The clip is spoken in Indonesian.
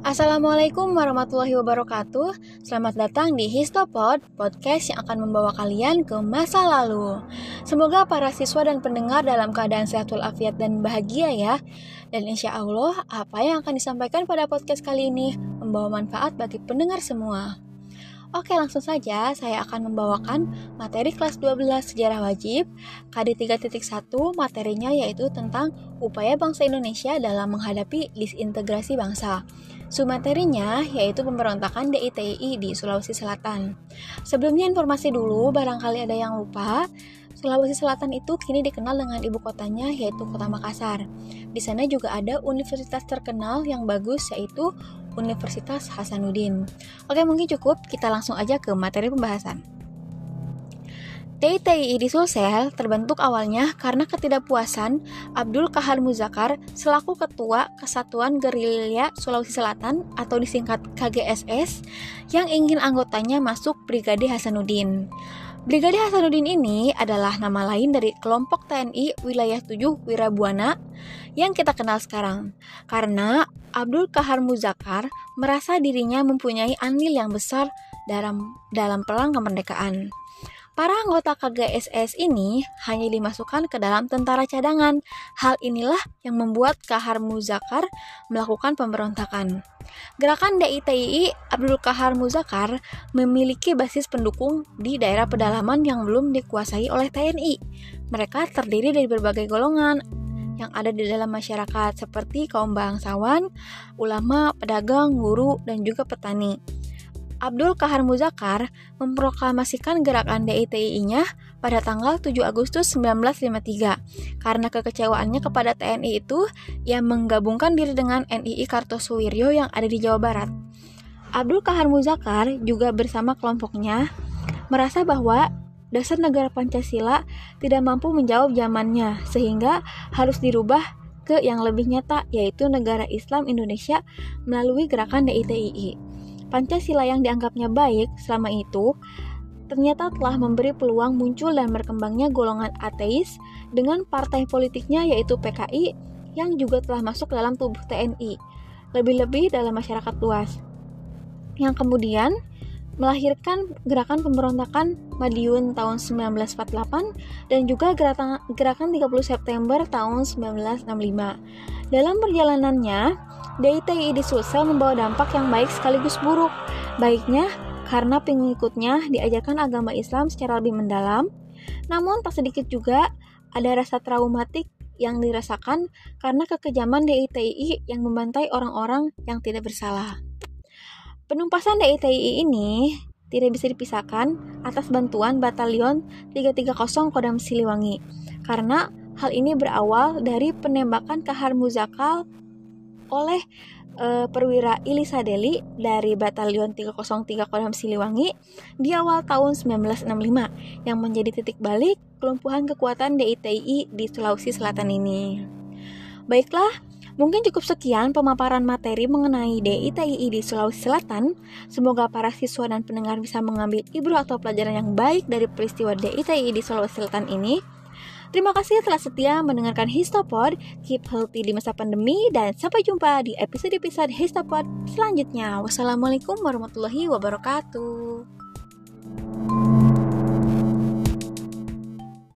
Assalamualaikum warahmatullahi wabarakatuh. Selamat datang di Histopod, podcast yang akan membawa kalian ke masa lalu. Semoga para siswa dan pendengar dalam keadaan sehat walafiat dan bahagia ya. Dan insya Allah, apa yang akan disampaikan pada podcast kali ini Membawa manfaat bagi pendengar semua Oke langsung saja saya akan membawakan materi kelas 12 sejarah wajib. KD 3.1 materinya yaitu tentang upaya bangsa Indonesia dalam menghadapi disintegrasi bangsa. Sumaterinya yaitu pemberontakan DITI di Sulawesi Selatan. Sebelumnya informasi dulu, barangkali ada yang lupa, Sulawesi Selatan itu kini dikenal dengan ibu kotanya yaitu Kota Makassar. Di sana juga ada universitas terkenal yang bagus yaitu Universitas Hasanuddin. Oke, mungkin cukup, kita langsung aja ke materi pembahasan. TITI di Sulsel terbentuk awalnya karena ketidakpuasan Abdul Kahar Muzakar selaku Ketua Kesatuan Gerilya Sulawesi Selatan atau disingkat KGSS yang ingin anggotanya masuk Brigade Hasanuddin. Brigade Hasanuddin ini adalah nama lain dari kelompok TNI Wilayah 7 Wirabuana yang kita kenal sekarang. Karena Abdul Kahar Muzakar merasa dirinya mempunyai andil yang besar dalam dalam perang kemerdekaan. Para anggota KGSS ini hanya dimasukkan ke dalam tentara cadangan. Hal inilah yang membuat Kahar Muzakar melakukan pemberontakan. Gerakan DITII Abdul Kahar Muzakar memiliki basis pendukung di daerah pedalaman yang belum dikuasai oleh TNI. Mereka terdiri dari berbagai golongan yang ada di dalam masyarakat seperti kaum bangsawan, ulama, pedagang, guru, dan juga petani. Abdul Kahar Muzakar memproklamasikan gerakan DITI-nya pada tanggal 7 Agustus 1953. Karena kekecewaannya kepada TNI itu, ia menggabungkan diri dengan NII Kartosuwiryo yang ada di Jawa Barat. Abdul Kahar Muzakar juga bersama kelompoknya merasa bahwa dasar negara Pancasila tidak mampu menjawab zamannya sehingga harus dirubah ke yang lebih nyata yaitu negara Islam Indonesia melalui gerakan DITII. Pancasila yang dianggapnya baik selama itu ternyata telah memberi peluang muncul dan berkembangnya golongan ateis dengan partai politiknya yaitu PKI yang juga telah masuk dalam tubuh TNI, lebih-lebih dalam masyarakat luas. Yang kemudian melahirkan gerakan pemberontakan Madiun tahun 1948 dan juga gerakan, gerakan 30 September tahun 1965. Dalam perjalanannya, DITI di Sulsel membawa dampak yang baik sekaligus buruk. Baiknya karena pengikutnya diajarkan agama Islam secara lebih mendalam, namun tak sedikit juga ada rasa traumatik yang dirasakan karena kekejaman DITI yang membantai orang-orang yang tidak bersalah. Penumpasan DITI ini tidak bisa dipisahkan atas bantuan Batalion 330 Kodam Siliwangi karena Hal ini berawal dari penembakan Kahar Muzakal oleh e, perwira Ilisa Deli dari Batalion 303 Kodam Siliwangi di awal tahun 1965 yang menjadi titik balik kelumpuhan kekuatan DITI di Sulawesi Selatan ini. Baiklah, mungkin cukup sekian pemaparan materi mengenai DITI di Sulawesi Selatan. Semoga para siswa dan pendengar bisa mengambil ibrah atau pelajaran yang baik dari peristiwa DITI di Sulawesi Selatan ini. Terima kasih telah setia mendengarkan Histopod. Keep healthy di masa pandemi dan sampai jumpa di episode-episode Histopod selanjutnya. Wassalamualaikum warahmatullahi wabarakatuh.